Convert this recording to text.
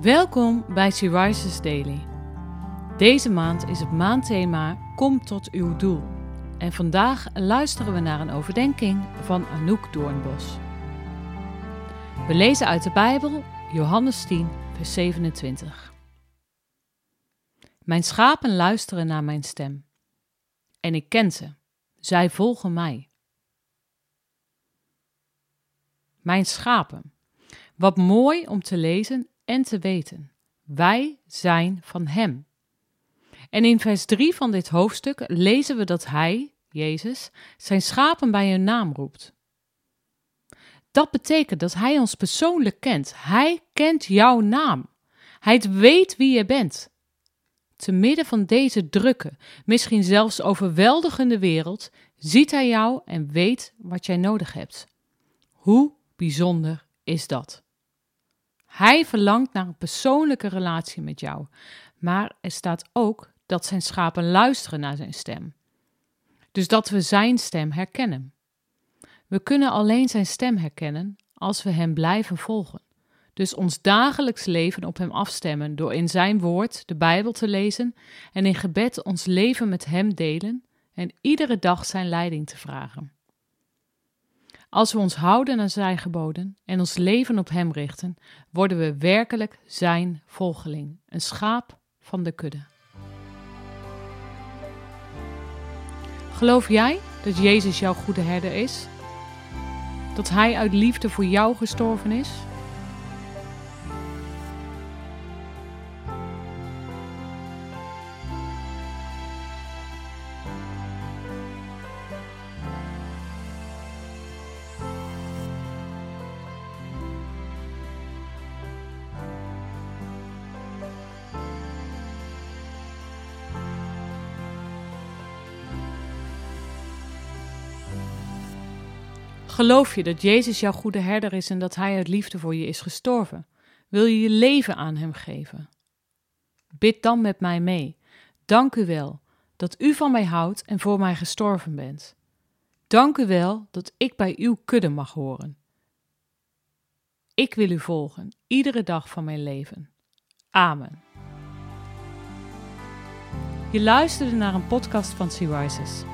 Welkom bij She Daily. Deze maand is het maandthema Kom tot uw doel. En vandaag luisteren we naar een overdenking van Anouk Doornbos. We lezen uit de Bijbel Johannes 10, vers 27. Mijn schapen luisteren naar mijn stem. En ik ken ze. Zij volgen mij. Mijn schapen. Wat mooi om te lezen en te weten. Wij zijn van Hem. En in vers 3 van dit hoofdstuk lezen we dat Hij, Jezus, zijn schapen bij hun naam roept. Dat betekent dat Hij ons persoonlijk kent. Hij kent jouw naam. Hij weet wie je bent. Te midden van deze drukke, misschien zelfs overweldigende wereld, ziet Hij jou en weet wat jij nodig hebt. Hoe bijzonder is dat? Hij verlangt naar een persoonlijke relatie met jou, maar er staat ook dat zijn schapen luisteren naar zijn stem. Dus dat we zijn stem herkennen. We kunnen alleen zijn stem herkennen als we hem blijven volgen. Dus ons dagelijks leven op hem afstemmen door in zijn woord, de Bijbel te lezen en in gebed ons leven met hem delen en iedere dag zijn leiding te vragen. Als we ons houden aan zijn geboden en ons leven op hem richten, worden we werkelijk zijn volgeling, een schaap van de kudde. Geloof jij dat Jezus jouw goede herder is? Dat Hij uit liefde voor jou gestorven is? Geloof je dat Jezus jouw goede herder is en dat Hij uit liefde voor je is gestorven? Wil je je leven aan Hem geven? Bid dan met mij mee. Dank u wel dat u van mij houdt en voor mij gestorven bent. Dank u wel dat ik bij uw kudde mag horen. Ik wil u volgen, iedere dag van mijn leven. Amen. Je luisterde naar een podcast van Sea Rises.